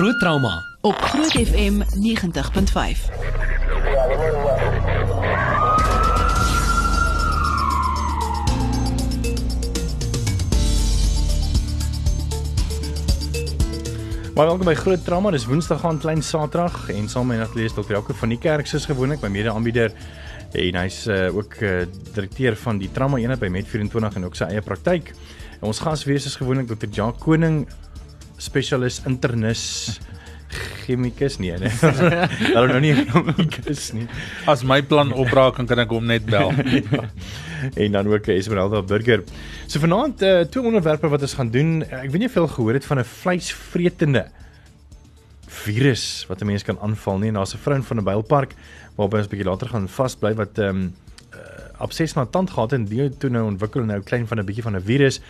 Groot trauma op Groot FM 90.5. Maar welkom by Groot Trauma. Dis Woensdag aan klein Saterdag en saam met my natuurlik Dr. Jaco van die kerk soos gewoonlik, my mede-aanbieder en hy's uh, ook uh, direkteur van die trauma eenheid by Met24 en ook sy eie praktyk. En ons gas wees is gewoonlik Dr. Jacques Koning, spesialis internis chemikus nee nee. Hulle nou nie chemikus nie. As my plan opbraak kan kan ek hom net bel. ja. En dan ook Esmeralda Burger. So vanaand uh, twee onderwerpe wat ons gaan doen. Ek weet nie al gehoor het van 'n vleisvretende virus wat 'n mens kan aanval nie. Daar's 'n vrou in van 'n Bylpark waarby ons 'n bietjie later gaan vasbly wat ehm um, abses na tand gehad en die toe nou ontwikkel nou klein van 'n bietjie van 'n virus,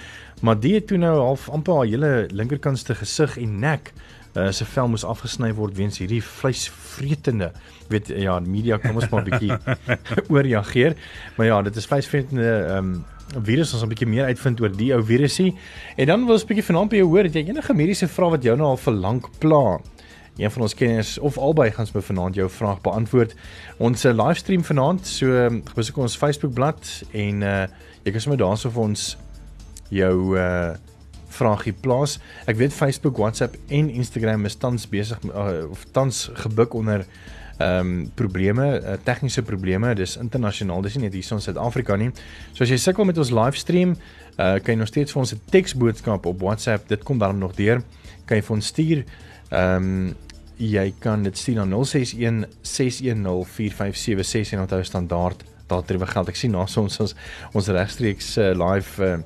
maar die het toe nou half amper haar hele linkerkantste gesig en nek uh, se vel moes afgesny word weens hierdie vleisvretende weet ja media kom ons maar 'n bietjie oorreageer. Maar ja dit is vleisvretende ehm um, virus ons 'n bietjie meer uitvind oor die ou virusie. En dan wil ons 'n bietjie vanaand by jou hoor het jy enige mediese vrae wat jou nou al vir lank pla Een van ons kenners of albei gaan ons vanaand jou vraag beantwoord. Ons uh, livestream vanaand, so um, besoek ons Facebook bladsy en uh, jy kan sommer daarso vir ons jou uh vragie plaas. Ek weet Facebook, WhatsApp en Instagram is tans besig uh, of tans gebuk onder ehm um, probleme, uh, tegniese probleme. Dis internasionaal, dis nie net hier in Suid-Afrika nie. So as jy sukkel met ons livestream, uh, kan jy nog steeds vir ons 'n teksboodskap op WhatsApp. Dit kom dan nog deur. Kan jy vir ons stuur. Ehm um, jy kan dit stuur na 061 610 4576 en onthou standaard daardie geld. Ek sien na ons ons ons regstreeks uh, live uh,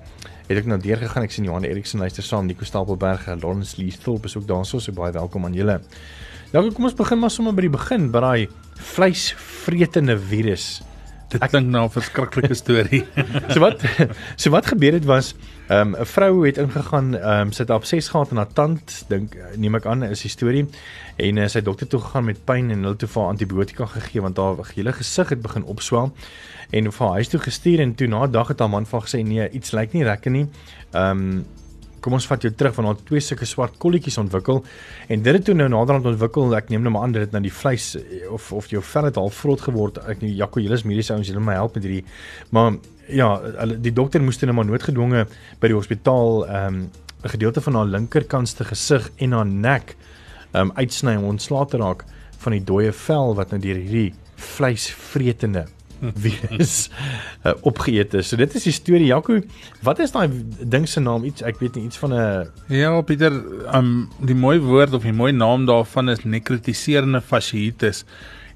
het ek nou deur gegaan. Ek sien Johan Eriksen luister saam, Nico Stapelberg, Lawrence Lethal besoek daarso, so baie welkom aan julle. Nou kom ons begin maar sommer by die begin, by daai vleisvretende virus. Dit klink nou 'n verskriklike storie. so wat so wat gebeur het was ehm, 'n um, vrou het ingegaan, ehm um, sy het abses gehad in haar tand, dink neem ek aan is die storie. En uh, sy dokter toe gegaan met pyn en hulle toe vir antibiotika gegee want haar hele gesig het begin opswel en vir huis toe gestuur en toe na 'n dag het haar man van gesê nee, iets lyk nie lekker nie. Ehm um, kom ons vat jou terug van haar twee sulke swart kolletjies ontwikkel en dit het toe nou naderhand ontwikkel. Ek neem nou maar aan dit het nou die vleis eh, of of jou vel het al vrot geword. Ek nie Jaco Julius mediese ouens hulle my help met hierdie maar ja, die dokter moes toe nou maar noodgedwonge by die hospitaal ehm um, 'n gedeelte van haar linkerkantste gesig en haar nek ehm um, uitsny om ontslae te raak van die dooie vel wat nou deur hierdie vleisvretende virus uh, opgeëet is. So dit is die storie Jaco. Wat is daai ding se naam? Iets ek weet nie iets van 'n Ja, Pieter, um die mooi woord of die mooi naam daarvan is nekrotiserende fasciitis.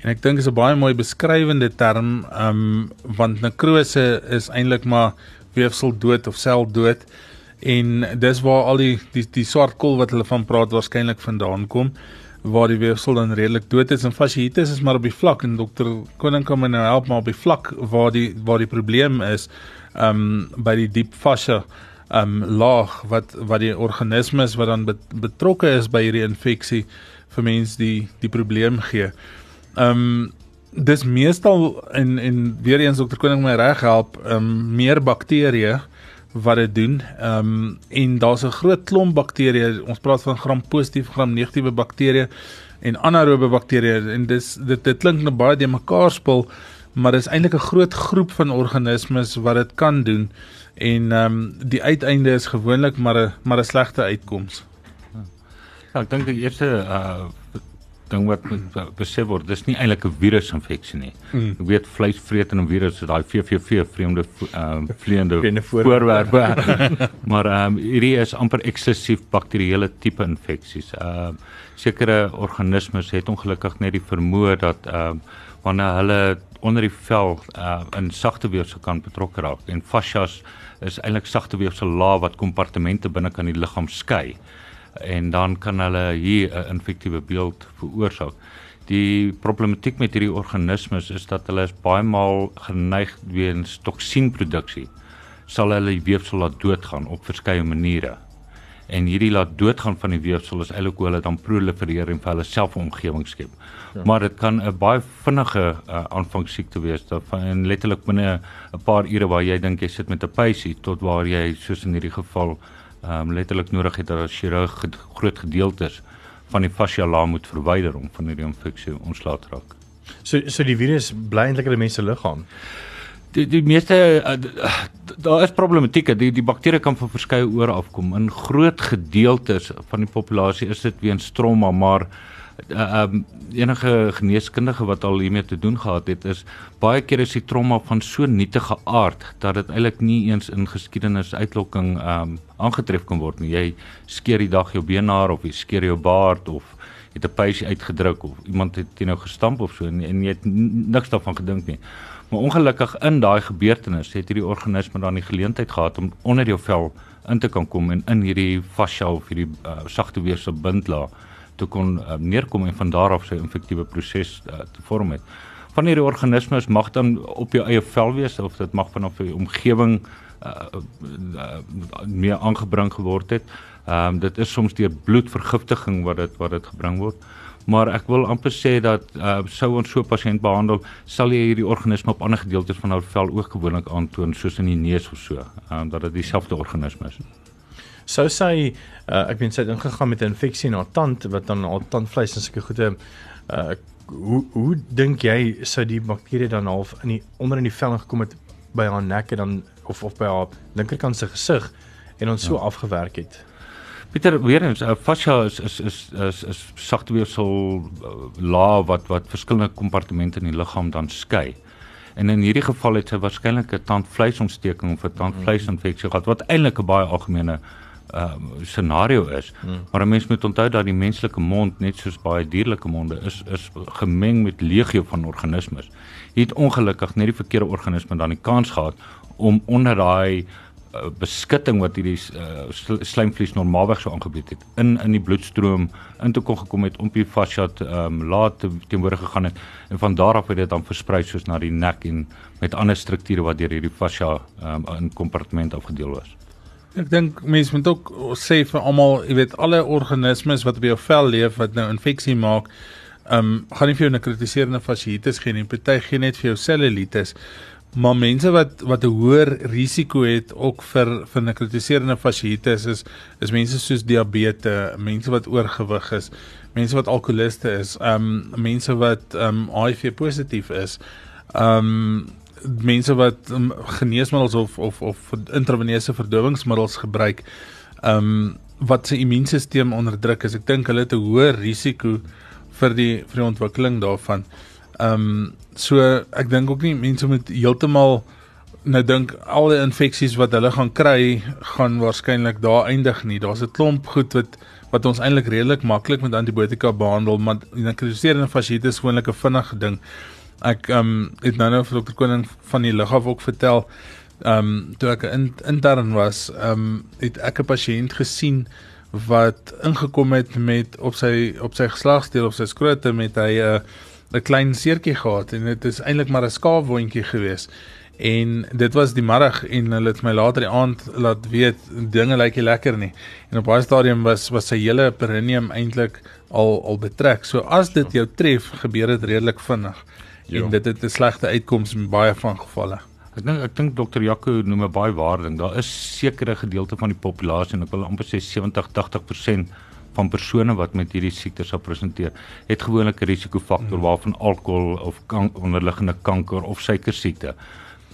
En ek dink is 'n baie mooi beskrywende term um want nekrose is eintlik maar weefsel dood of sel dood en dis waar al die die die swart kol wat hulle van praat waarskynlik vandaan kom waar die weefsel dan redelik dood is en fasciitis is maar op die vlak en dokter Koning kan my nou help maar op die vlak waar die waar die probleem is um by die diep fascia um laag wat wat die organismes wat dan betrokke is by hierdie infeksie vir mense die die probleem gee. Um dis meestal en en weer eens dokter Koning my reg help um meer bakterieë wat dit doen. Ehm um, en daar's 'n groot klomp bakterieë. Ons praat van gram positief, gram negatiewe bakterieë en anaerobe bakterieë en dis dit dit klink nou baie de mekaar spul, maar dis eintlik 'n groot groep van organismes wat dit kan doen. En ehm um, die uiteinde is gewoonlik maar 'n maar 'n slegte uitkoms. Ja, ek dink die eerste uh ding wat besef word, dis nie eintlik 'n virusinfeksie nie. Mm. Ek weet vleisvretende virus is daai VVV vreemde ehm uh, vleiende voorwerpe. maar ehm um, hierdie is amper eksklusief bakterieële tipe infeksies. Ehm uh, sekere organismes het ongelukkig net die vermoë dat ehm uh, wanneer hulle onder die vel uh, in sagte weefsel kan betrokke raak en fascias is eintlik sagte weefsel laag wat kompartemente binne kan die liggaam skei en dan kan hulle hier 'n infektiewe beeld veroorsaak. Die problematiek met hierdie organismes is dat hulle is baie maal geneig weens toksienproduksie sal hulle die weefsel laat doodgaan op verskeie maniere. En hierdie laat doodgaan van die weefsel is eintlik hoe hulle dan prolifereer en vir hulle self 'n omgewing skep. Ja. Maar dit kan 'n baie vinnige uh, aanvangssiekte wees van letterlik binne 'n paar ure waar jy dink jy sit met 'n pysie tot waar jy soos in hierdie geval ehm um, letterlik nodig het dat 'n chirurg groot gedeeltes van die fascia moet verwyder om van hierdie infeksie ontslae te raak. So so die virus bly eintlik in die mens se liggaam. Die die meeste uh, daar is problematieke. Die die bakterieë kan van verskeie oor afkom. In groot gedeeltes van die populasie is dit weens trauma, maar uh, um, enige geneeskundige wat al hiermee te doen gehad het, is baie keer is die trauma van so nietige aard dat dit eintlik nie eens in geskiedenis uitlokking um aangetref kan word nie. Jy skeer die dag jou been haar of jy skeer jou baard of het 'n pysie uitgedruk of iemand het teen jou gestamp of so en, en jy het niks daarvan gedink nie. Maar ongelukkig in daai gebeurtenis het hierdie organisme dan die geleentheid gehad om onder jou vel in te kan kom en in hierdie fascia of hierdie uh, sagte weefsel bindlaag te kon uh, neerkom en van daar af sy infektiewe proses uh, te vorm het. Van hierdie organismes mag dan op jou eie vel wees of dit mag vanaf die omgewing uh, uh, meer aangebring geword het. Ehm um, dit is soms deur bloedvergiftiging wat dit wat dit gebring word. Maar ek wil amper sê dat uh, sou ons so 'n pasiënt behandel, sal jy hierdie organisme op ander gedeeltes van haar vel ook gewoonlik aantoon soos in die neus of so, ehm um, dat dit dieselfde organisme is. Sou sy uh, ek weet sy het ingegaan met 'n infeksie in haar tand wat dan al tandvleis en sulke goede uh hoe hoe dink jy sou die bakterie dan half in die onder in die vel gekom het by haar nek en dan of of by haar linkerkant se gesig en ons so ja. afgewerk het? Pieter, weer eens, uh, fascia is is is is, is sagte weefsel uh, laag wat wat verskillende kompartemente in die liggaam dan skei. En in hierdie geval het sy waarskynlik 'n tandvleisontsteking of 'n tandvleisinfeksie gehad wat eintlik 'n baie algemene uh scenario is. Hmm. Maar 'n mens moet onthou dat die menslike mond net soos baie dierlike monde is is gemeng met legio van organismes. Hier het ongelukkig net die verkeerde organisme dan die kans gehad om onder daai uh, beskutting wat hierdie uh, slijmvlies normaalweg sou aangebied het in in die bloedstroom in toe kon gekom het om die fascia ehm um, laat teenwoordig gegaan het en van daar af het dit dan versprei soos na die nek en met ander strukture wat deur hierdie fascia ehm um, in kompartement afgedeel was. Ek dink mense moet ook sê vir almal, jy weet alle organismes wat op jou vel leef wat nou infeksie maak, ehm um, gaan nie vir jou 'n kritiserende fasciitis gee nie, party gee net vir jou cellulitis. Maar mense wat wat 'n hoër risiko het ook vir vir 'n kritiserende fasciitis is is mense soos diabetes, mense wat oorgewig is, mense wat alkoholiste is, ehm um, mense wat ehm um, HIV positief is. Ehm um, mense wat um, geneesmiddels of of of intraveneuse verdowingsmiddels gebruik ehm um, wat se immuunstelsel onderdruk is. Ek dink hulle het 'n hoër risiko vir die vir die ontwikkeling daarvan. Ehm um, so ek dink ook nie mense moet heeltemal nou dink al die infeksies wat hulle gaan kry gaan waarskynlik daar eindig nie. Daar's 'n klomp goed wat wat ons eintlik redelik maklik met antibiotika behandel, maar die kritiserende fasciitis is gewoonlik 'n vinnige ding. Ek ehm um, het nou nou vir dokter Koning van die Lugaf ook vertel ehm um, toe ek in intern was, ehm um, het ek 'n pasiënt gesien wat ingekom het met op sy op sy geslagsdeel of sy skrote met hy 'n uh, 'n klein seertjie gehad en dit is eintlik maar 'n skaafwondjie gewees. En dit was die middag en hulle het my later die aand laat weet dinge lyk nie lekker nie. En op baie stadium was was sy hele perineum eintlik al al betrek. So as dit jou tref, gebeur dit redelik vinnig. Jo. En dit het 'n slegte uitkoms in baie van gevalle. Ek dink ek dink dokter Jaco noem 'n baie waarde ding. Daar is sekere gedeelte van die populasie en ek wil amper sê 70-80% van persone wat met hierdie siekte sou presenteer, het gewoonlik 'n risikofaktor mm. waarvan alkohol of kan, onderliggende kanker of suikersiekte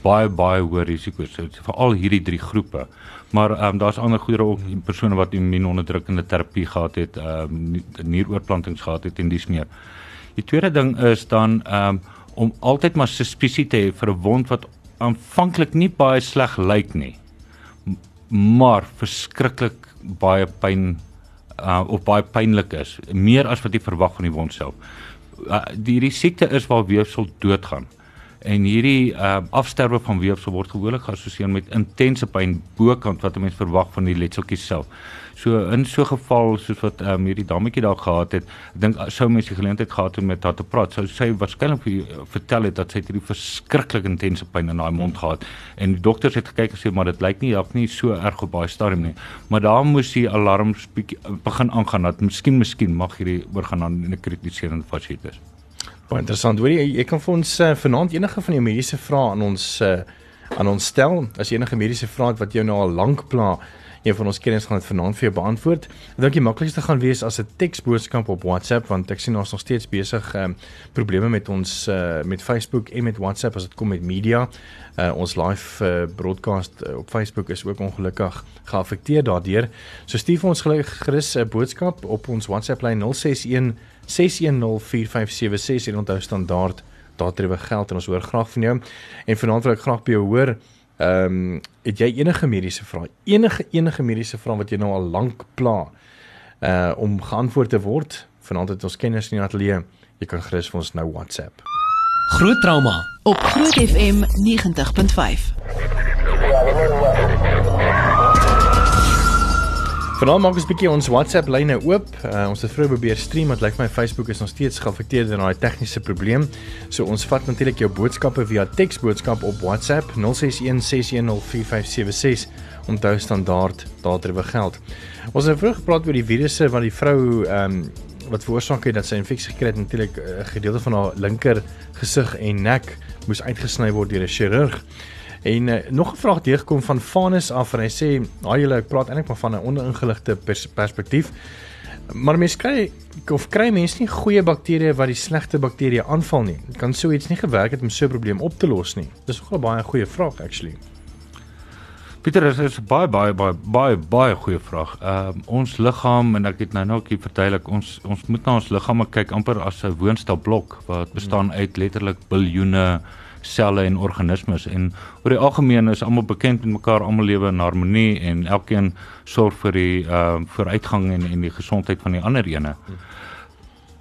baie baie hoë risiko's so, vir al hierdie drie groepe. Maar ehm um, daar's ander goedere ook mm. persone wat immuunonderdrukkende terapie gehad het, ehm um, nieroorplantings gehad het en dis meer. Die tweede ding is dan ehm um, om altyd maar suspisie te hê vir 'n wond wat aanvanklik nie baie sleg lyk nie maar verskriklik baie pyn uh, of baie pynlik is, meer as wat jy verwag van die wond self. Uh, die hierdie siekte is waar weefsel doodgaan. En hierdie uh, afsterwe van weefsel word gewoonlik geassosieer met intense pyn bokant wat 'n mens verwag van die letseltjies self. So in so 'n geval soos wat um, hierdie dametjie daar gehad het, ek dink sou mens die geleentheid gehad het met haar te praat, sou sy waarskynlik vir jou vertel het dat sy hierdie verskriklik intense pyn in haar mond gehad en die dokters het gekyk en sê maar dit lyk nie of nie so erg op baie stadium nie. Maar daar moes die alarms begin aangaan dat miskien miskien mag hierdie oorgaan na 'n kritiserende fasciitis. Baie interessant. Hoorie, jy, jy kan vir ons uh, vanaand enige van die mediese vrae aan ons uh, aan ons stel. As jy enige mediese vrae het wat jou nou al lank pla, Een van ons kenners gaan dit vanaand vir jou beantwoord. Ek dink die maklikste gaan wees as 'n teksboodskap op WhatsApp want ek sien ons nog steeds besig um, probleme met ons uh, met Facebook en met WhatsApp as dit kom met media. Uh, ons live uh, broadcast uh, op Facebook is ook ongelukkig geaffekteer daardeur. So stuur ons gerus 'n uh, boodskap op ons WhatsApp lyn 061 6104576 en onthou standaard daardie geld en ons hoor graag van jou. En vanaand wil ek graag by jou hoor Ehm um, het jy enige mediese vrae? Enige enige mediese vrae wat jy nou al lank pla uh om geantwoord te word? Vanaand het ons kenners in die ateljee. Jy kan gerus vir ons nou WhatsApp. Groot trauma op Groot FM 90.5. Vanaand maak ons 'n bietjie ons WhatsApp lyne oop. Uh, ons het vroeër probeer stream, maar lyk like my Facebook is nog steeds geaffekteer deur daai tegniese probleem. So ons vat natuurlik jou boodskappe via teksboodskap op WhatsApp 0616104576 om daai standaard daardie geld. Ons het vroeër gepraat oor die virusse wat die vrou ehm um, wat veroorsaak het dat sy infeksie gekry het natuurlik 'n uh, gedeelte van haar linker gesig en nek moes uitgesny word deur 'n chirurg. En uh, nog 'n vraag deurgekom van Vanus af en hy sê, "Haai julle, ek praat eintlik maar van 'n oningeligte pers perspektief. Maar mense kry of kry mense nie goeie bakterieë wat die slegte bakterieë aanval nie. Kan sou iets nie gewerk het om so 'n probleem op te los nie." Dis nogal baie goeie vraag actually. Pieter, dit is 'n baie baie baie baie baie goeie vraag. Ehm uh, ons liggaam en ek het nou nou ook verduidelik, ons ons moet na ons liggame kyk amper as 'n woonstelblok wat bestaan uit letterlik biljoene selle en organismes en oor die algemeen is almal bekend met mekaar, almal lewe in harmonie en elkeen sorg vir die ehm uh, vooruitgang en en die gesondheid van die ander ene.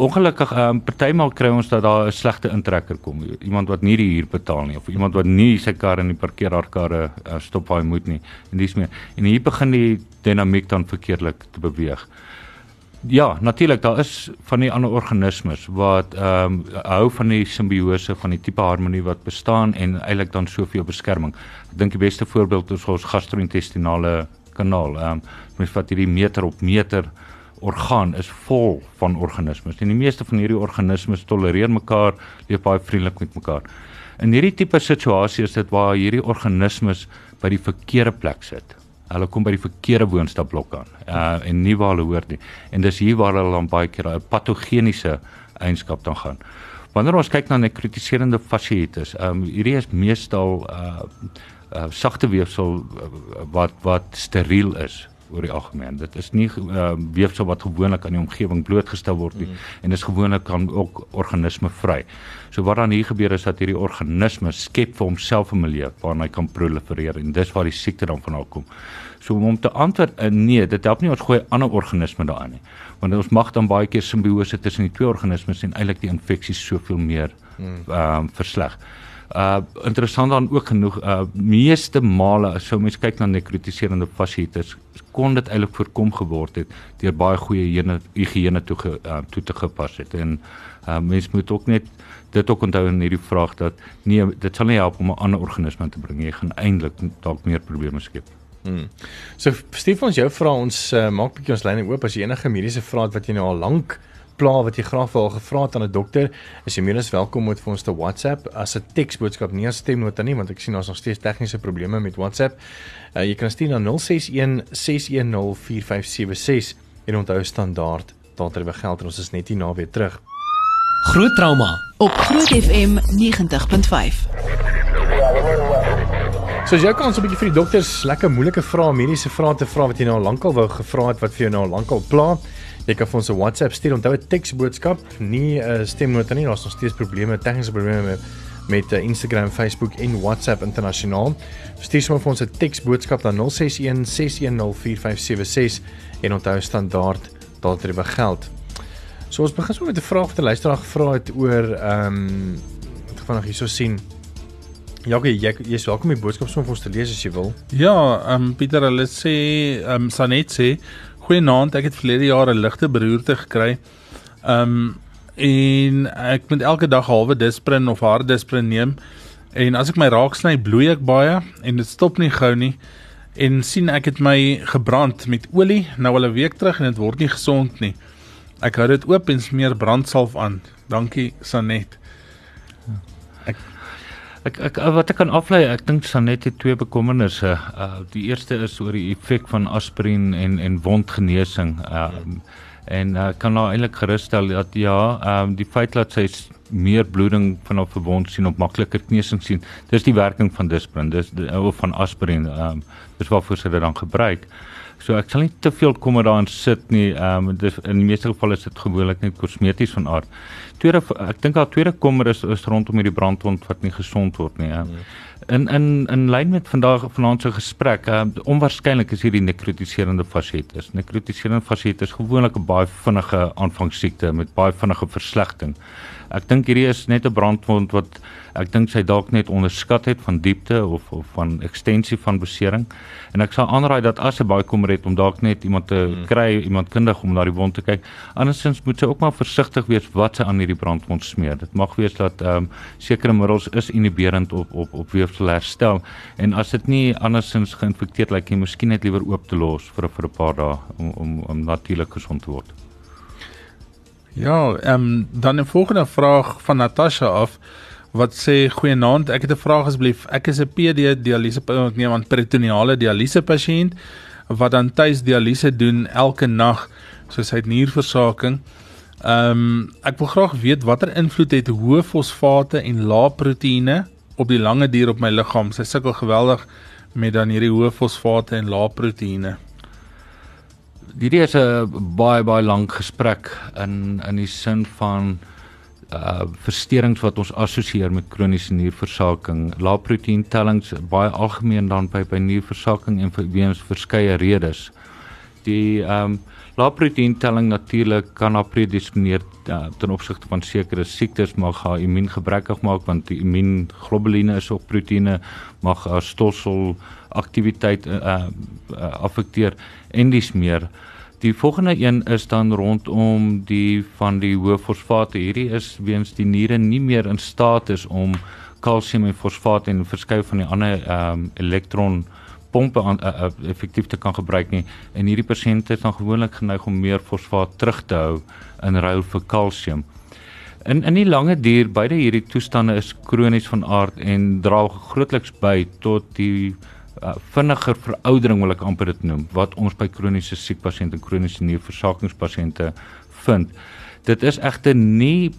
Ongelukkig ehm um, partymal kry ons dat daar 'n slegte intrekker kom, iemand wat nie die huur betaal nie of iemand wat nie sy kar in die parkeerhardkarre uh, stop waar hy moet nie en dis meer. En hier begin die dinamiek dan verkeerdelik te beweeg. Ja, natuurlik, daar is van die ander organismes wat ehm um, hou van die simbiose van die tipe harmonie wat bestaan en eintlik dan soveel beskerming. Ek dink die beste voorbeeld is ons gastro-intestinale kanaal. Ehm um, mens vat hierdie meter op meter orgaan is vol van organismes. En die meeste van hierdie organismes tolereer mekaar, leef baie vriendelik met mekaar. In hierdie tipe situasie is dit waar hierdie organismes by die verkeerde plek sit hulle kom by die verkeerde woonstelblok aan uh, en nie waar hulle hoort nie. En dis hier waar hulle dan baie keer 'n patogeniese eienskap dan gaan. Wanneer ons kyk na nekrotiserende fasciitis um, hierdie is meestal uh, uh, sagte weefsel uh, wat wat steriel is oor die algemeen. Dit is nie uh, weefsel wat gewoonlik aan die omgewing blootgestel word nie mm. en dis gewoonlik kan ook organisme vry. So wat dan hier gebeur is dat hierdie organisme skep vir homself 'n milieu waarin hy kan prolifereer en dis waar die siekte dan vandaan kom. So om te antwoord, uh, nee, dit help nie ons gooi ander organismes daarin nie. Want ons mag dan baie keer simbiose tussen die twee organismes en eintlik die infeksies soveel meer mm. ehm um, versleg uh interessant dan ook genoeg uh meeste male as sou mens kyk na nekrotiserende fasciitis kon dit eintlik voorkom geword het deur baie goeie higiëne toe ge, uh, toe te gepas het en uh mens moet ook net dit ook onthou in hierdie vraag dat nee dit sal nie help om 'n ander organisme te bring jy gaan eintlik dalk meer probleme skep. Hmm. So Stefan ons jou vra ons uh, maak bietjie ons lyne oop as jy enige mediese vrae het wat jy nou al lank pla wat jy graag wil gevra het aan 'n dokter, is jy meer as welkom om vir ons te WhatsApp as 'n teksboodskap, nie as stemnota nie, want ek sien ons nog steeds tegniese probleme met WhatsApp. Uh, jy kan stuur na 061 610 4576 en onthou standaard daardie geld en ons is net hier na weer terug. Groot trauma op Groot FM 90.5. So jy kan ons 'n bietjie vir die dokters lekker moeilike vrae, mediese vrae te vra wat jy nou al lankal wou gevra het wat vir jou nou al lankal pla. Jy kan vir ons 'n WhatsApp stuur, onthou 'n teksboodskap, nie 'n uh, stemnota nie. Daar's nog steeds probleme, tegniese probleme met met uh, Instagram, Facebook en WhatsApp internasionaal. Stuur sommer vir ons 'n teksboodskap na 061 610 4576 en onthou standaard daardie geld. So ons begin sommer met 'n vraag wat 'n luisteraar gevra het oor ehm um, vanaand hierso sien Ja, okay, jy jy's welkom om die boodskap vir ons te lees as jy wil. Ja, ehm um, Pieter, hulle sê ehm um, Sanet sê Goeienaand, ek het verlede jaar 'n ligte beroerte gekry. Um en ek moet elke dag halwe disprin of harde disprin neem. En as ek my raak sny, bloei ek baie en dit stop nie gou nie. En sien ek het my gebrand met olie nou al 'n week terug en dit word nie gesond nie. Ek hou dit oop en smeer brandsalf aan. Dankie Sanet. Ek Ek ek wat ek kan aflei, ek dink Sanet het twee bekommernisse. Uh die eerste is oor die effek van aspirien en en wondgenesing. Um en uh, kan nou eintlik gerustel dat ja, ehm um, die feit dat sy meer bloeding vanaf 'n wond sien op makliker knesing sien, dis die werking van disprin, dis of van aspirien. Ehm um, dis waarvoor sy dit dan gebruik. So ek sal nie te veel kommer daarin sit nie. Ehm um, dis in die meeste gevalle is dit gewoonlik net kosmeties van aard. Tweede ek dink al tweede kommer is, is rondom hierdie brandwond wat nie gesond word nie. Ehm. In in in lyn met vandag vanaand se gesprek, uh, onwaarskynlik is hierdie nekrotiserende fasietes. Nekrotiserende fasietes gewoonlik 'n baie vinnige aanvangssiekte met baie vinnige verslegting. Ek dink hierdie is net 'n brandwond wat ek dink sy dalk net onderskat het van diepte of of van ekstensie van besering. En ek sal aanraai dat as sy baie kommer het om dalk net iemand te hmm. kry, iemand kundig om na die wond te kyk. Andersins moet sy ook maar versigtig wees wat sy aan hierdie brandwond smeer. Dit mag wees dat ehm um, sekere middels is inhiberend op op op weefsel herstel en as dit nie andersins geïnfekteer lyk like, jy miskien net liewer oop te los vir vir 'n paar dae om om om natuurlik gesond te word. Ja, ehm um, dan 'n volgende vraag van Natasha af wat sê goeienaand, ek het 'n vraag asseblief. Ek is 'n PD dialyse ek neem aan peritoneale dialyse pasiënt wat dan tuis dialyse doen elke nag soos hy nierversaking. Ehm um, ek wil graag weet watter invloed het hoë fosfate en lae proteïene op die lange duur op my liggaam. Sy sukkel geweldig met dan hierdie hoë fosfate en lae proteïene hierdie is 'n baie baie lank gesprek in in die sin van uh versteurings wat ons assosieer met kroniese nierversaking. Lae proteïen tellings baie algemeen dan by by nierversaking en vir weens verskeie redes. Die ehm um, lae proteïen telling natuurlik kan na predisponeer uh, ten opsigte van sekere siektes mag haar immuun gebrekkig maak want die immuunglobuline is ook proteïene mag haar stolsel aktiwiteit uh, uh, affekteer en dis meer. Die volgende een is dan rondom die van die hoë fosfate. Hierdie is weens die niere nie meer in staat is om kalsium en fosfaat en verskeie van die ander ehm um, elektron pompe aan uh, uh, effektief te kan gebruik nie en hierdie pasiënte is dan gewoonlik geneig om meer fosfaat terug te hou in ruil vir kalsium. In in die lange duur beide hierdie toestande is kronies van aard en dra grootliks by tot die uh, vinniger veroudering wil ek amper dit noem wat ons by kroniese siek pasiënte en kroniese nierversakingspasiënte vind. Dit is egter nie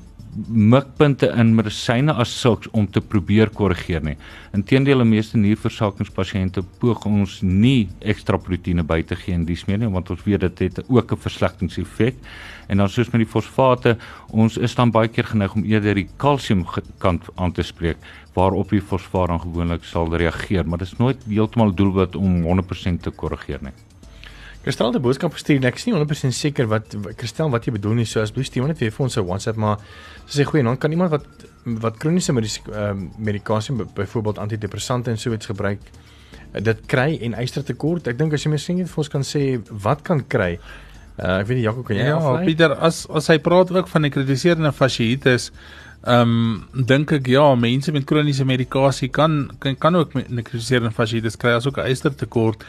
mikpunte in medisyne as sulks om te probeer korrigeer nie. Inteendeel, die meeste nierversakingspasiënte poog ons nie ekstra proteïene by te gee in dies meer nie want ons weet dit het ook 'n verslegtingseffek. En dan soos met die fosfate, ons is dan baie keer geneig om eerder die kalsium kant aan te spreek waarop die fosfaat dan gewoonlik sal reageer, maar dit is nooit heeltemal doelwit om 100% te korrigeer nie. Kristel het 'n boodskap gestuur en ek is nie 100% seker wat Kristel wat jy bedoel nie. So asseblief stuur net weer vir ons 'n WhatsApp maar sy sê goeie, dan kan iemand wat wat kroniese uh, medikasie byvoorbeeld antidepressante en so iets gebruik dit kry en ystertekort. Ek dink as jy miskien net vir ons kan sê wat kan kry. Uh, ek weet nie Jaco kan jy Ja, aflei? Pieter, as as hy praat ook van die kritiserende fasciitis Ehm um, dink ek ja, mense met kroniese medikasie kan kan, kan ook nekrotiserende fasciitis kry as ook 'n ystertekort.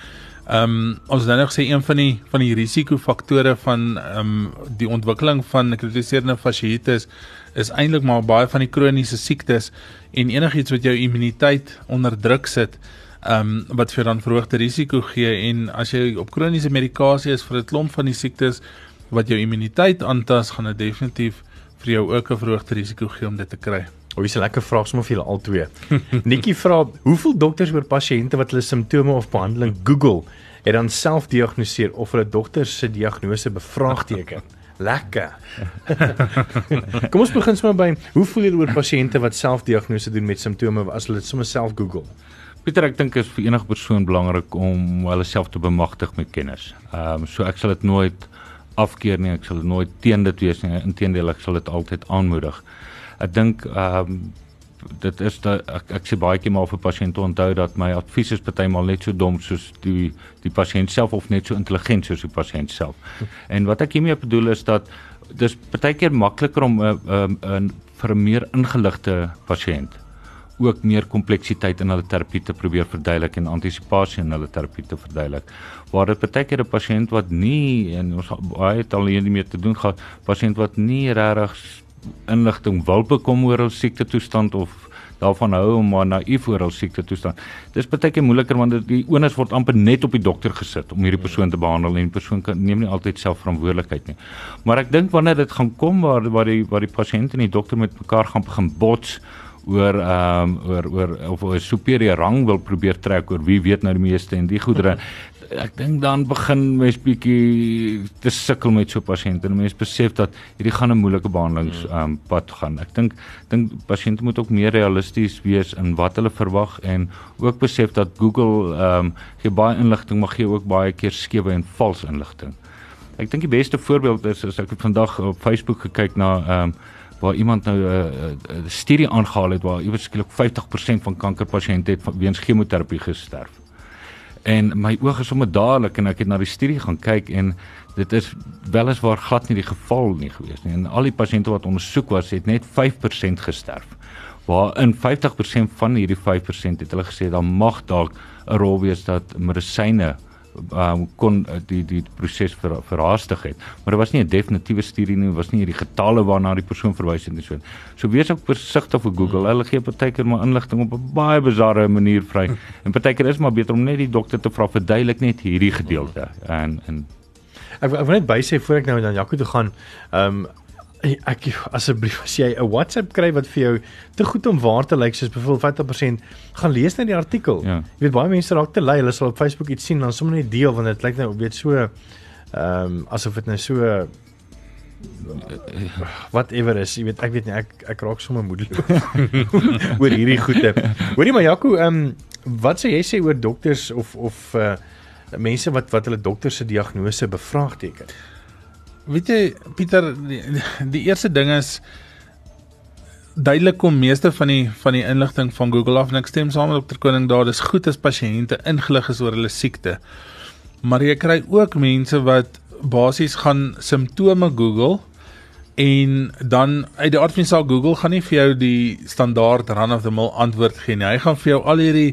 Ehm um, ons nou gesê een van die van die risikofaktore van ehm um, die ontwikkeling van nekrotiserende fasciitis is eintlik maar baie van die kroniese siektes en enigiets wat jou immuniteit onder druk sit ehm um, wat vir dan verhoogde risiko gee en as jy op kroniese medikasie is vir 'n klomp van die siektes wat jou immuniteit aantas, gaan dit definitief vir jou ook 'n verhoogde risiko gee om dit te kry. O, dis 'n lekker vraag sommer vir julle al twee. Nikki vra, hoeveel dokters oor pasiënte wat hulle simptome of behandeling Google het dan self diagnoseer of hulle dogter se diagnose bevraagteken? Lekker. Kom ons begin sommer by hoe voel julle oor pasiënte wat self diagnose doen met simptome as hulle dit sommer self Google? Pieter, ek dink is vir enige persoon belangrik om hulle self te bemagtig met kennis. Ehm um, so ek sal dit nooit afkeer nie, ek sal nooit teen dit wees nie. Inteendeel, ek sal dit altyd aanmoedig. Ek dink ehm um, dit is dat ek, ek sê baie keer maar vir pasiënte onthou dat my advies is partymal net so dom soos die die pasiënt self of net so intelligent soos die pasiënt self. En wat ek hiermee bedoel is dat dis partykeer makliker om 'n uh, 'n uh, uh, vir 'n meer ingeligte pasiënt ook meer kompleksiteit in hulle terapie te probeer verduidelik en antisipasie in hulle terapie te verduidelik. Waar dit baie keer 'n pasiënt wat nie en ons baie het al hiermee te doen gehad, pasiënt wat nie regtig inligting wil bekom oor hul siekte toestand of daarvan hou om maar naïef oor hul siekte toestand. Dis baie keer moeiliker want die onus word amper net op die dokter gesit om hierdie persoon te behandel en die persoon kan neem nie altyd self verantwoordelikheid nie. Maar ek dink wanneer dit gaan kom waar waar die waar die pasiënt en die dokter met mekaar gaan begin bots oor ehm um, oor oor of 'n superieur rang wil probeer trek oor wie weet nou die meeste en die goedere ek dink dan begin mens bietjie te sukkel met so pasiënte en mense besef dat hierdie gaan 'n moeilike behandelings mm. um, pad gaan. Ek dink dink pasiënte moet ook meer realisties wees in wat hulle verwag en ook besef dat Google ehm um, gee baie inligting maar gee ook baie keer skewe en vals inligting. Ek dink die beste voorbeeld is as ek vandag op Facebook gekyk na ehm um, waar iemand nou 'n uh, uh, studie aangehaal het waar iewers skielik 50% van kankerpasiënte het weens chemoterapie gesterf. En my oë is sommer dadelik en ek het na die studie gaan kyk en dit is weliswaar glad nie die geval nie gewees nie. En al die pasiënte wat ondersoek was het net 5% gesterf waarin 50% van hierdie 5% het hulle gesê dan mag dalk 'n rol wees dat medisyne um, kon uh, die die proses ver, verhaastig het. Maar dit was nie 'n definitiewe studie nie, was nie hierdie getalle waarna die persoon verwys het nie so. So wees ook versigtig vir Google. Hmm. Hulle gee partykeer maar inligting op 'n baie bizarre manier vry. En partykeer is maar beter om net die dokter te vra verduidelik net hierdie gedeelte en en ek, ek wil net bysê voor ek nou na Jaco toe gaan, ehm um, ek asseblief as jy 'n WhatsApp kry wat vir jou te goed om waar te lyk soos byvoorbeeld 50% gaan lees net die artikel. Ja. Jy weet baie mense raak te lui, hulle sal op Facebook iets sien dan sommer net deel want dit lyk nou weet so ehm um, asof dit nou so whatever is, jy weet ek weet nie ek ek raak sommer moedeloos oor hierdie goede. Hoorie maar Jaco, ehm um, wat sê jy sê oor dokters of of uh mense wat wat hulle dokter se diagnose bevraagteken? Weet jy Pieter die, die eerste ding is duidelik kom meeste van die van die inligting van Google af en ek stem saam met dokter Koning daar dis goed as pasiënte ingelig is oor hulle siekte. Maar jy kry ook mense wat basies gaan simptome Google en dan uit die aard van die saak Google gaan nie vir jou die standaard run of the mill antwoord gee nie. Hy gaan vir jou al hierdie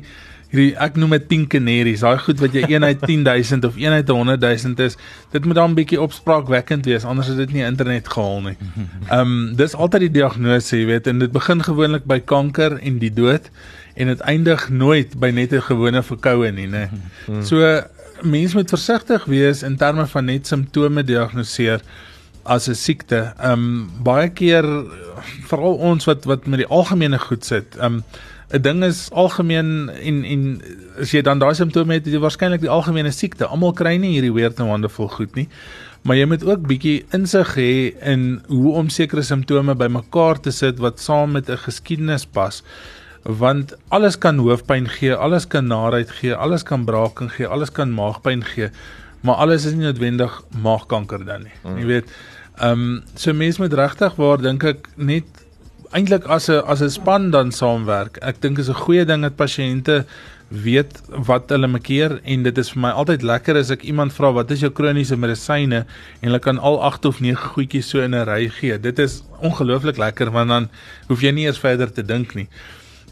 hierdie ek noem dit 10 kanaries, daai goed wat jy 1 uit 10000 of 1 uit 100000 is, dit moet dan 'n bietjie opspraakwekkend wees anders is dit nie internet gehaal nie. Ehm um, dis altyd die diagnose, jy weet, en dit begin gewoonlik by kanker en die dood en dit eindig nooit by net 'n gewone verkoue nie, né? So mense moet versigtig wees in terme van net simptome diagnoseer as 'n siekte. Ehm um, baie keer veral ons wat wat met die algemene goed sit. Ehm um, 'n ding is algemeen en en as jy dan daai simptome het, jy waarskynlik die algemene siekte. Almal kry nie hierdie weird and wonderful goed nie. Maar jy moet ook bietjie insig hê in hoe om sekere simptome bymekaar te sit wat saam met 'n geskiedenis pas. Want alles kan hoofpyn gee, alles kan naait gee, alles kan braaking gee, alles kan maagpyn gee, maar alles is nie noodwendig maagkanker dan nie. Mm. Jy weet, ehm um, so mense moet regtig waar dink ek net eintlik as 'n as 'n span dan saamwerk. Ek dink is 'n goeie ding dat pasiënte weet wat hulle mekeer en dit is vir my altyd lekker as ek iemand vra wat is jou kroniese medisyne en hulle kan al 8 of 9 goedjies so in 'n ry gee. Dit is ongelooflik lekker want dan hoef jy nie eers verder te dink nie.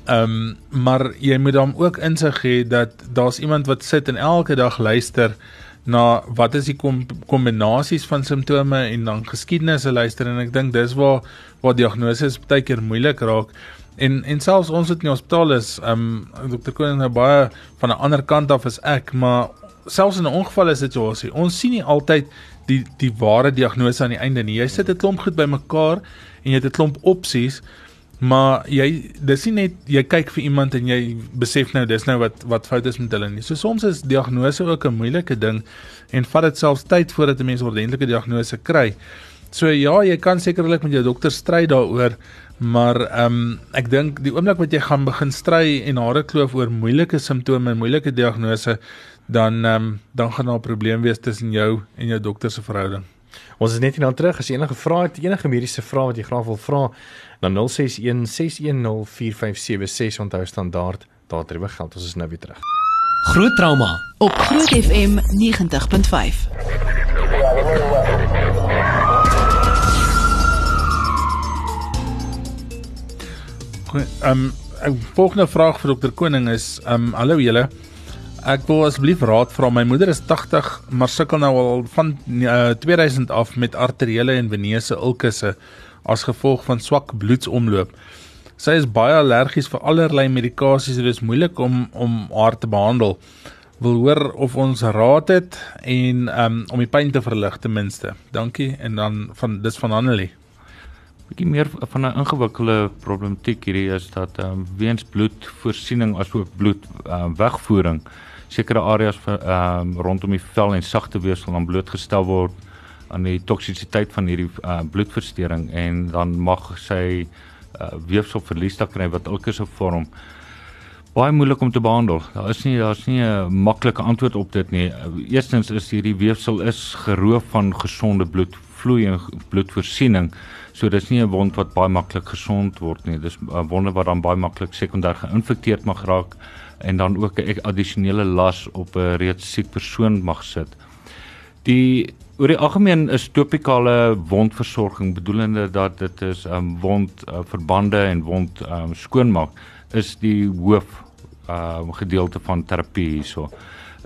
Ehm um, maar jy moet dan ook insig hê dat daar's iemand wat sit en elke dag luister na wat is die kom, kombinasies van simptome en dan geskiedenisse luister en ek dink dis waar waar diagnose baie keer moeilik raak. En en selfs ons het in die hospitaal is um dokter Koning nou baie van 'n ander kant af as ek maar selfs in 'n ongevalle situasie ons sien nie altyd die die ware diagnose aan die einde nie. Jy sit 'n klomp goed bymekaar en jy het 'n klomp opsies maar jy dis nie net jy kyk vir iemand en jy besef nou dis nou wat wat fout is met hulle nie. So soms is diagnose ook 'n moeilike ding en vat dit selfs tyd voordat 'n mens 'n ordentlike diagnose kry. So ja, jy kan sekerlik met jou dokter stry daaroor, maar ehm um, ek dink die oomblik wat jy gaan begin stry en hare kloof oor moeilike simptome en moeilike diagnose, dan ehm um, dan gaan daar 'n probleem wees tussen jou en jou dokter se verhouding. Ons is net hier dan terug as jy enige vrae het, enige mediese vrae wat jy graag wil vra, dan 061 610 4576 onthou standaard daardie geld. Ons is nou weer terug. Groot trauma op Groot FM 90.5. Ehm um, 'n volgende vraag vir dokter Koning is ehm um, hallo julle. Ek wil asseblief raad vra. My moeder is 80, maar sukkel nou al van uh, 2000 af met arteriële en veneuse ulkusse as gevolg van swak bloedsomloop. Sy is baie allergies vir allerlei medikasies, dit is moeilik om om haar te behandel. Wil hoor of ons raad het en um, om die pyn te verlig ten minste. Dankie en dan van dis van Annelie bietjie meer van 'n ingewikkelde problematiek hierdie is dat ehm um, weens bloedvoorsiening asook bloed um, wegvoering sekere areas ehm um, rondom die vel en sagte weefsel dan blootgestel word aan die toksisiteit van hierdie uh, bloedversteuring en dan mag sy uh, weefsel verlies dan kry wat elke so vorm baie moeilik om te behandel. Daar is nie daar's nie 'n maklike antwoord op dit nie. Eerstens is hierdie weefsel is geroof van gesonde bloedvloei en bloedvoorsiening. So dis nie 'n wond wat baie maklik gesond word nie. Dis 'n wonde wat dan baie maklik sekondêr geïnfekteerd mag raak en dan ook 'n addisionele las op 'n reeds siek persoon mag sit. Die oor die algemeen is topikale wondversorging bedoelende dat dit is 'n um, wond uh, verbande en wond um, skoonmaak is die hoof uh, gedeelte van terapie hierso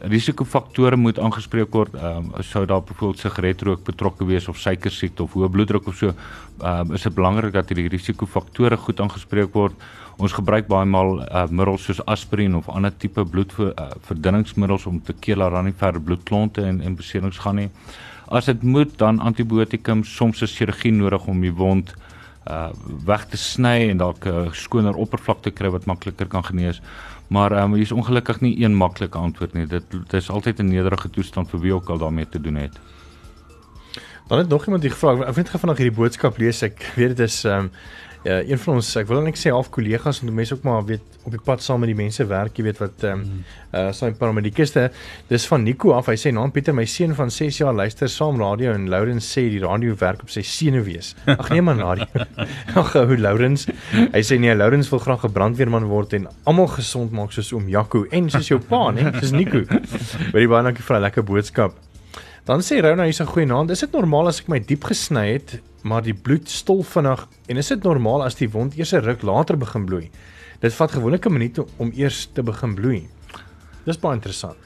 risikofaktore moet aangespreek word. Ehm um, sou daar byvoorbeeld sigaretrook betrokke wees of suiker siekte of hoë bloeddruk of so, ehm um, is dit belangrik dat hierdie risikofaktore goed aangespreek word. Ons gebruik baie maal uh, middels soos aspirien of ander tipe bloedverdunningsmiddels uh, om te keer dat daar nie verder bloedklonte en en beserings gaan nie. As dit moet dan antibiotikum, soms is chirurgie nodig om die wond uh weg te sny en dalk 'n skoner oppervlakte kry wat makliker kan genees. Maar ehm um, hier is ongelukkig nie een maklike antwoord nie. Dit dit is altyd 'n nederige toestand vir wie ook al daarmee te doen het. Dan het nog iemand die gevra, ek weet gefvanaand hierdie boodskap lees ek. Weet dit is ehm um, ja, een van ons ek wil net sê half kollegas en mense ook maar weet op die pad saam met die mense werk, jy weet wat ehm um, uh sy paramedikuste. Dis van Nico af. Hy sê naam Pieter, my seun van 6 jaar luister saam radio en Lourens sê die radio werk op sy senuwees. Ag nee man, radio. Ag hoe Lourens. Hy sê nee, Lourens wil graag 'n brandweerman word en almal gesond maak soos oom Jaco en soos jou pa, nee, soos Nico. Baie baie dankie vir 'n lekker boodskap. Dan sê Rona hier's 'n goeie naam. Is dit normaal as ek my diep gesny het, maar die bloed stol vinnig en is dit normaal as die wond eers 'n ruk later begin bloei? Dit vat gewoonlik 'n minuut om eers te begin bloei. Dis baie interessant.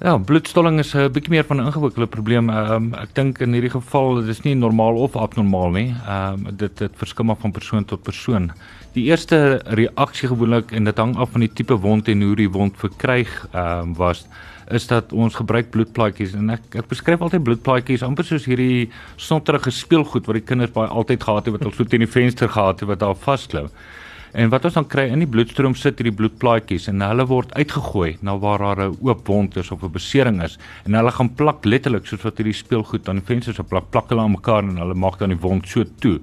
Ja, bloedstolling is 'n bietjie meer van 'n ingewikkelde probleem. Ehm um, ek dink in hierdie geval dis nie normaal of abnormaal nie. Ehm um, dit dit verskil van persoon tot persoon. Die eerste reaksie gewoonlik en dit hang af van die tipe wond en hoe die wond verkryg ehm um, was is dat ons gebruik bloedplaatjies en ek ek beskryf altyd bloedplaatjies amper soos hierdie snotterige speelgoed wat die kinders baie altyd gehad het wat hulle so teen die venster gehad het wat daar vasklou. En wat ons dan kry in die bloedstroom sit hierdie bloedplaatjies en hulle word uitgegooi na waar daar 'n oop wond is of 'n besering is en hulle gaan plak letterlik soos wat hierdie speelgoed aan die vensters so plak plak hulle aan mekaar en hulle maak dan die wond so toe.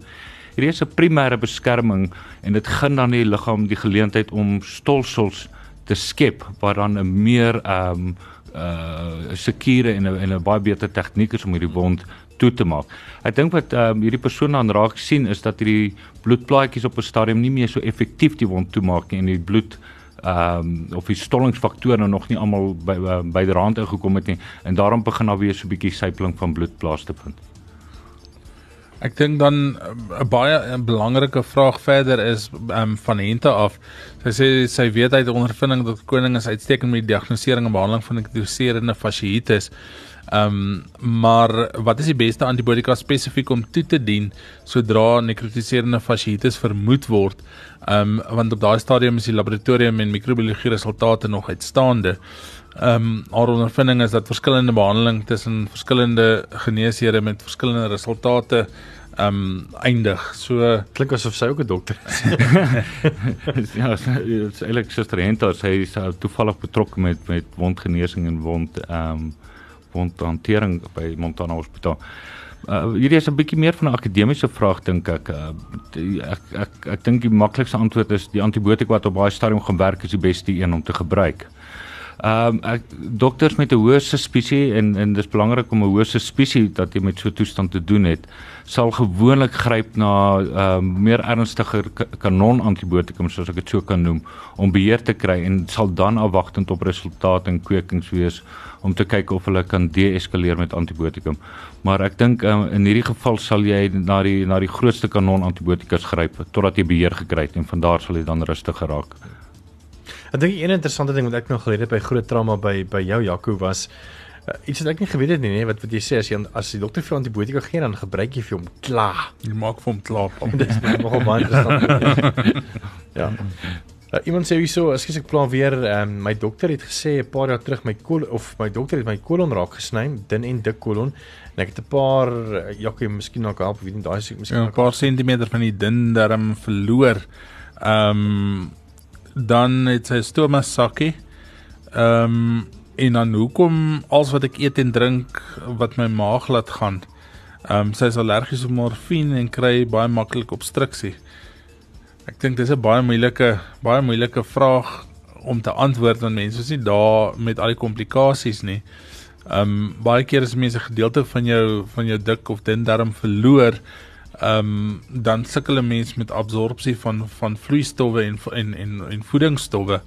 Hierdie is 'n primêre beskerming en dit gun dan die liggaam die geleentheid om stolsels te skep wat dan 'n meer ehm um, uh sekere en 'n en 'n baie beter tegniek is om hierdie wond toe te maak. Ek dink wat um, hierdie persoon dan raak sien is dat hierdie bloedplaatjies op 'n stadium nie meer so effektief die wond toemaak nie en die bloed ehm um, of die stollingsfaktore nou nog nie almal by uh, by die rand ingekom het nie en daarom begin daar weer so 'n bietjie sypling van bloed plaas te vind. Ek dink dan 'n uh, baie 'n belangrike vraag verder is um, van Hente af. Sy sê sy weet uit ondervinding dat koning is uitstekend met die diagnostisering en behandeling van nekrotiserende fasciitis. Ehm um, maar wat is die beste antibiotika spesifiek om toe te dien sodra nekrotiserende fasciitis vermoed word? Ehm um, want op daai stadium is die laboratorium en mikrobiologie resultate nog uitstaande. Ehm um, haar ondervinding is dat verskillende behandeling tussen verskillende geneesere met verskillende resultate ehm um, eindig. So klink asof sy ook 'n dokter is. ja, dit is eintlik Suster Henta, sy is uh, toevallig betrokke met met wondgenesing en wond ehm um, wondhantering by Montana Hospitaal. Uh, hierdie is 'n bietjie meer van 'n akademiese vraag dink ek. Uh, die, ek ek ek dink die maklikste antwoord is die antibiotika wat op baie stadium gewerk is die beste een om te gebruik. Ehm um, dokters met 'n hoë suspisie en en dis belangrik om 'n hoë suspisie dat jy met so 'n toestand te doen het, sal gewoonlik gryp na ehm um, meer ernstiger kanon antibiotikum soos ek dit so kan noem om beheer te kry en sal dan afwagtend op resultate en kwekings wees om te kyk of hulle kan deeskaleer met antibiotikum. Maar ek dink um, in hierdie geval sal jy na die na die grootste kanon antibiotikas gryp totdat jy beheer gekry het en van daar sal jy dan rustig geraak. Ek dink 'n interessante ding wat ek nog geleer het by groot trauma by by jou Jaco was Uh, iets wat ek nie geweet het nie, nee, wat wat jy sê as jy as die dokter vir antibiotika gee dan gebruik jy vir hom klaar. Jy maak vir hom klaar. Dit is nogal baie interessant. ja. Uh, iemand sê hierso, as ek plan weer, um, my dokter het gesê 'n paar jaar terug my kol of my dokter het my kolon raak gesny, dun en dik kolon. En ek het 'n paar uh, jakkie miskien nog help, weet nie, daai is miskien ja, 'n paar sentimeter van die dun darm verloor. Ehm um, dan het sy stoma sakkie. Ehm um, en dan hoekom alles wat ek eet en drink wat my maag laat gaan. Ehm um, sy is allergies op morfine en kry baie maklik obstruksie. Ek dink dis 'n baie moeilike baie moeilike vraag om te antwoord aan mense. Is nie daar met al die komplikasies nie. Ehm um, baie keer as mense 'n gedeelte van jou van jou dik of dun darm verloor, ehm um, dan sukkel 'n mens met absorpsie van van vloeistowwe en en en, en voedingsstowwe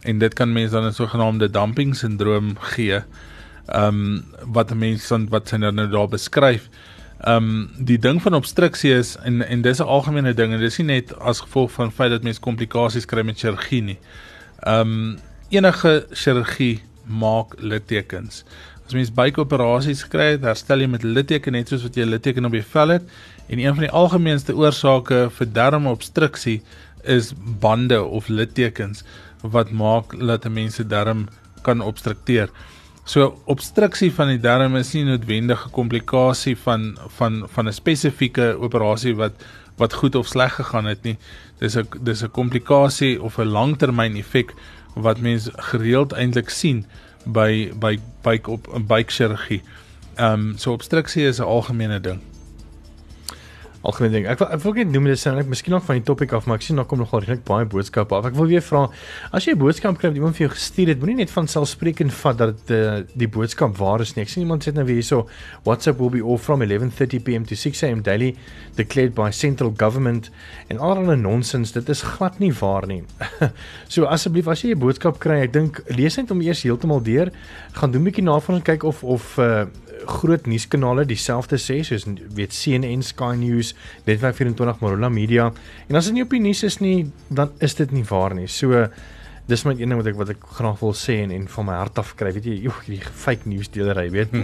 en dit kan mense dan 'n sogenaamde dumping sindroom gee. Ehm um, wat mense dan wat sy nou, nou daar beskryf. Ehm um, die ding van obstruksie is en en dis 'n algemene ding en dis nie net as gevolg van feit dat mense komplikasies kry met chirurgie nie. Ehm um, enige chirurgie maak littekens. As mens buikoperasies kry, herstel jy met litteken net soos wat jy litteken op die vel het en een van die algemeenste oorsake vir darmobstruksie is bande of littekens wat maak dat 'n mens se darm kan obstrukteer. So obstruksie van die darm is nie noodwendig 'n komplikasie van van van 'n spesifieke operasie wat wat goed of sleg gegaan het nie. Dis 'n dis 'n komplikasie of 'n langtermyn effek wat mens gereeld eintlik sien by by buik op 'n buikchirurgie. Ehm um, so obstruksie is 'n algemene ding algemeen ding. Ek wil ek wil net noem dit sien ek miskien nog van die topik af, maar ek sien daar kom nogal regtig baie boodskappe af. Ek wil weer vra as jy 'n boodskap kry wat iemand vir jou gestuur het, moenie net van selfspreekend vat dat dit uh, die boodskap waar is nie. Ek sien iemand sê nou weer hierso WhatsApp will be off from 11:30 pm to 6 am daily declared by central government en allerlei nonsens. Dit is glad nie waar nie. so asseblief as jy 'n boodskap kry, ek dink lees net om eers heeltemal deur, gaan doen 'n bietjie navraag kyk of of uh, groot nuuskanale dieselfde sê soos weet CNN, Sky News, Netwerk 24, Marula Media. En as dit nie op die nuus is nie, dan is dit nie waar nie. So dis my een ding wat ek wat ek graag wil sê en en van my hart af kry, weet jy, joh, hierdie fake news deelery, weet.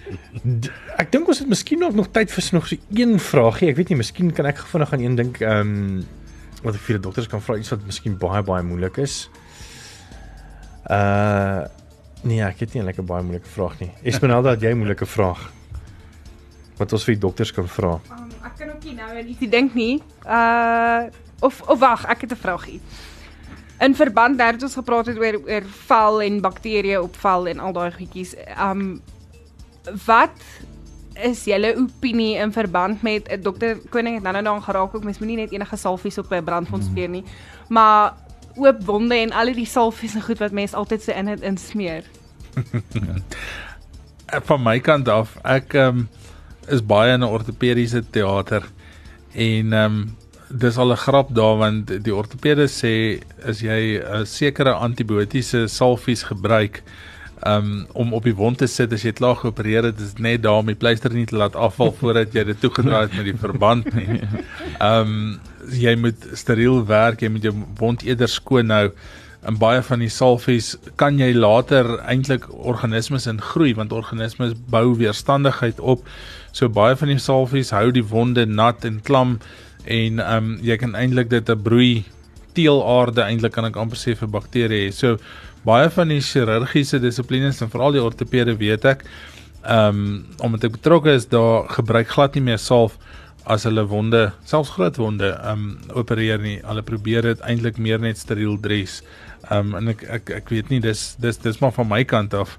ek dink ons het miskien nog nog tyd vir nog so een vraagie. Ek weet nie, miskien kan ek vinnig aan een dink, ehm um, wat ek vir die dokters kan vra iets wat miskien baie baie moeilik is. Uh Nee, ek het nie 'n lekker baie moeilike vraag nie. Esmeralda, het jy 'n moeilike vraag? Wat ons vir die dokters kan vra? Um, ek kan ook nie nou aan iets dink nie. Uh of of wag, ek het 'n vraagie. In verband daarmee ons gepraat het oor oor val en bakterieë opval en al daai goedjies. Um wat is julle opinie in verband met 'n dokter Koning het nou-nou daaraan geraak ook mens moenie net enige salfies op 'n brandwond smeer nie. Maar oop wonde en al die salfies en goed wat mense altyd so in het insmeer. Van my kant af, ek um, is baie in 'n ortopediese teater en ehm um, dis al 'n grap daar want die ortopede sê as jy 'n sekere antibiotiese salfies gebruik um, om op die wond te sit as jy klaar geopereer het, is net daar om die pleister nie te laat afval voordat jy dit toegedraai het met die verband nie. Ehm um, jy moet steriel werk, jy moet jou wond eerder skoon hou. En baie van die salfies kan jy later eintlik organismes in groei want organismes bou weerstandigheid op. So baie van die salfies hou die wonde nat en klam en ehm um, jy kan eintlik dit 'n broei teelaarde eintlik kan ek amper sê vir bakterieë. So baie van die chirurgiese dissiplines en veral die ortopede weet ek ehm um, omdat ek betrokke is daar gebruik glad nie meer salf as hulle wonde, selfs groot wonde, ehm um, opereer nie. Hulle probeer dit eintlik meer net steriel dress. Ehm um, en ek ek ek weet nie dis dis dis maar van my kant af.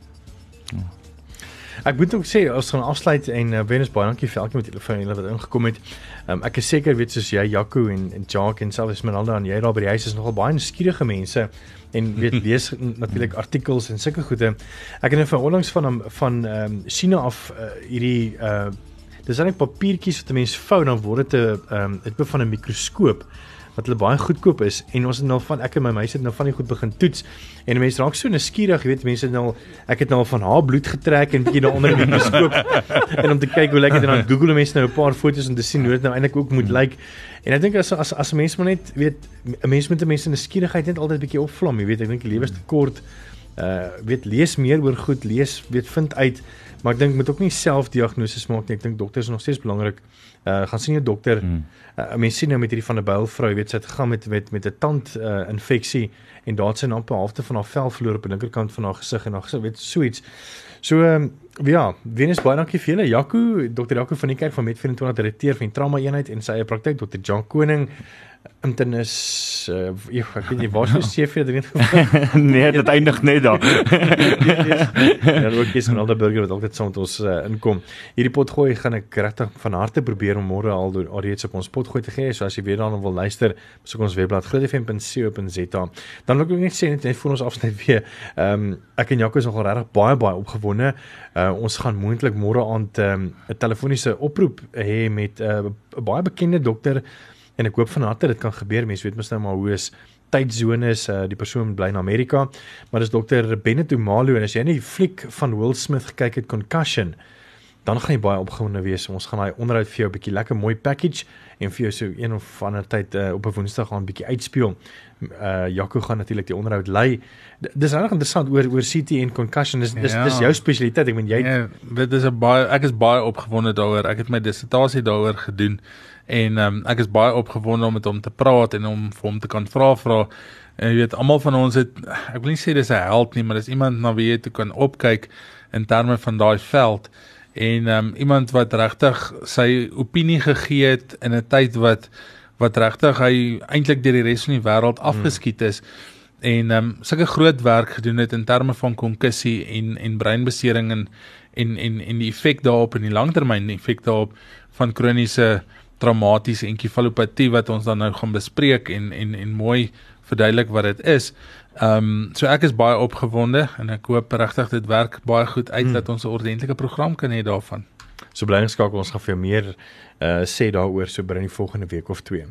Ek moet ook sê ons gaan afsluit en uh, Venus baie dankie vir elkeen met julle van julle wat ingekom het. Um, ek is seker weet soos jy Jaco en en Jacques en selfs Esmeralda en jy daar by die huis is nogal baie nuuskierige mense en weet lees natuurlik artikels en sulke goede. Ek het net van onlangs van van ehm um, China af uh, hierdie uh Dis net papiertjies wat 'n mens vou dan word dit 'n ehm dit be van 'n mikroskoop wat hulle baie goedkoop is en ons het nou van ek en my meisie het nou van die goed begin toets en mense raak so nuuskierig, jy weet mense het nou ek het nou van haar bloed getrek en bietjie daaronder die mikroskoop en om te kyk hoe lyk dit en dan Google mense nou 'n paar foto's om te sien hoe dit nou eintlik ook moet lyk. En ek dink as as as 'n mens maar net weet 'n mens met 'n mens se nuuskierigheid net altyd bietjie opvlam, jy weet ek dink die lewe is te kort Uh weet lees meer oor goed, lees, weet vind uit, maar ek dink moet ook nie selfdiagnoses maak nie. Ek dink dokters is nog steeds belangrik. Uh gaan sien jou dokter. Hmm. Uh, mense sien nou met hierdie van 'n byl vrou, weet sy het gegaan met met met 'n tand uh, infeksie en daar het sy amper halfte van haar vel verloor op die linkerkant van haar gesig en haar gesig weet so iets. So um, ja, Venus baie dankie vir julle. Jaco, Dr. Jaco van die kerk van Met 24 direkteur van die trauma eenheid en sy eie praktyk Dr. Jan Koning internis uh, ek weet nie waar sy CV erin gekom nee dit eindig net daar. Ja ook is 'n ander burger wat altyd saam met ons uh, inkom. Hierdie pot gooi gaan ek regtig van harte probeer om môre al deur alreeds op ons pot gooi te gee. So as jy weer daarna wil luister besoek ons webblad grootfm.co.za dan wil ek net sê net vir ons afsluit weer um, ek en Jaco is nogal regtig baie baie opgewonde. Uh, ons gaan moontlik môre aand 'n um, telefoniese oproep hê met 'n uh, baie bekende dokter en ek hoop van harte dit kan gebeur. Mense weet mos nou maar hoe is tydsones, uh, die persoon bly in Amerika, maar dis dokter Benito Malo en as jy net die fliek van Will Smith gekyk het Concussion, dan gaan jy baie opgewonde wees. Ons gaan daai onderhoud vir jou 'n bietjie lekker mooi package en vir jou so een of ander tyd uh, op 'n Woensdag gaan 'n bietjie uitspeel. Uh Jaco gaan natuurlik die onderhoud lei. Dis regtig interessant oor oor CT en concussion. Dis dis ja. dis jou spesialiteit. Ek meen jy ja, dit is 'n baie ek is baie opgewonde daaroor. Ek het my dissertasie daaroor gedoen en um, ek is baie opgewonde om met hom te praat en om vir hom te kan vra vra en jy weet almal van ons het ek wil nie sê dis 'n held nie maar dis iemand na wie jy toe kan opkyk in terme van daai veld en um, iemand wat regtig sy opinie gegee het in 'n tyd wat wat regtig hy eintlik deur die res van die wêreld hmm. afgeskiet is hmm. en um, sulke groot werk gedoen het in terme van konkussie en en breinbesering en en en en die effek daarop en die langtermyn effek daarop van kroniese traumatiese enkefalopatie wat ons dan nou gaan bespreek en en en mooi verduidelik wat dit is. Ehm um, so ek is baie opgewonde en ek hoop regtig dit werk baie goed uit hmm. dat ons 'n ordentlike program kan hê daarvan. So bly ingeskakel ons gaan vir meer uh sê daaroor so binne die volgende week of twee.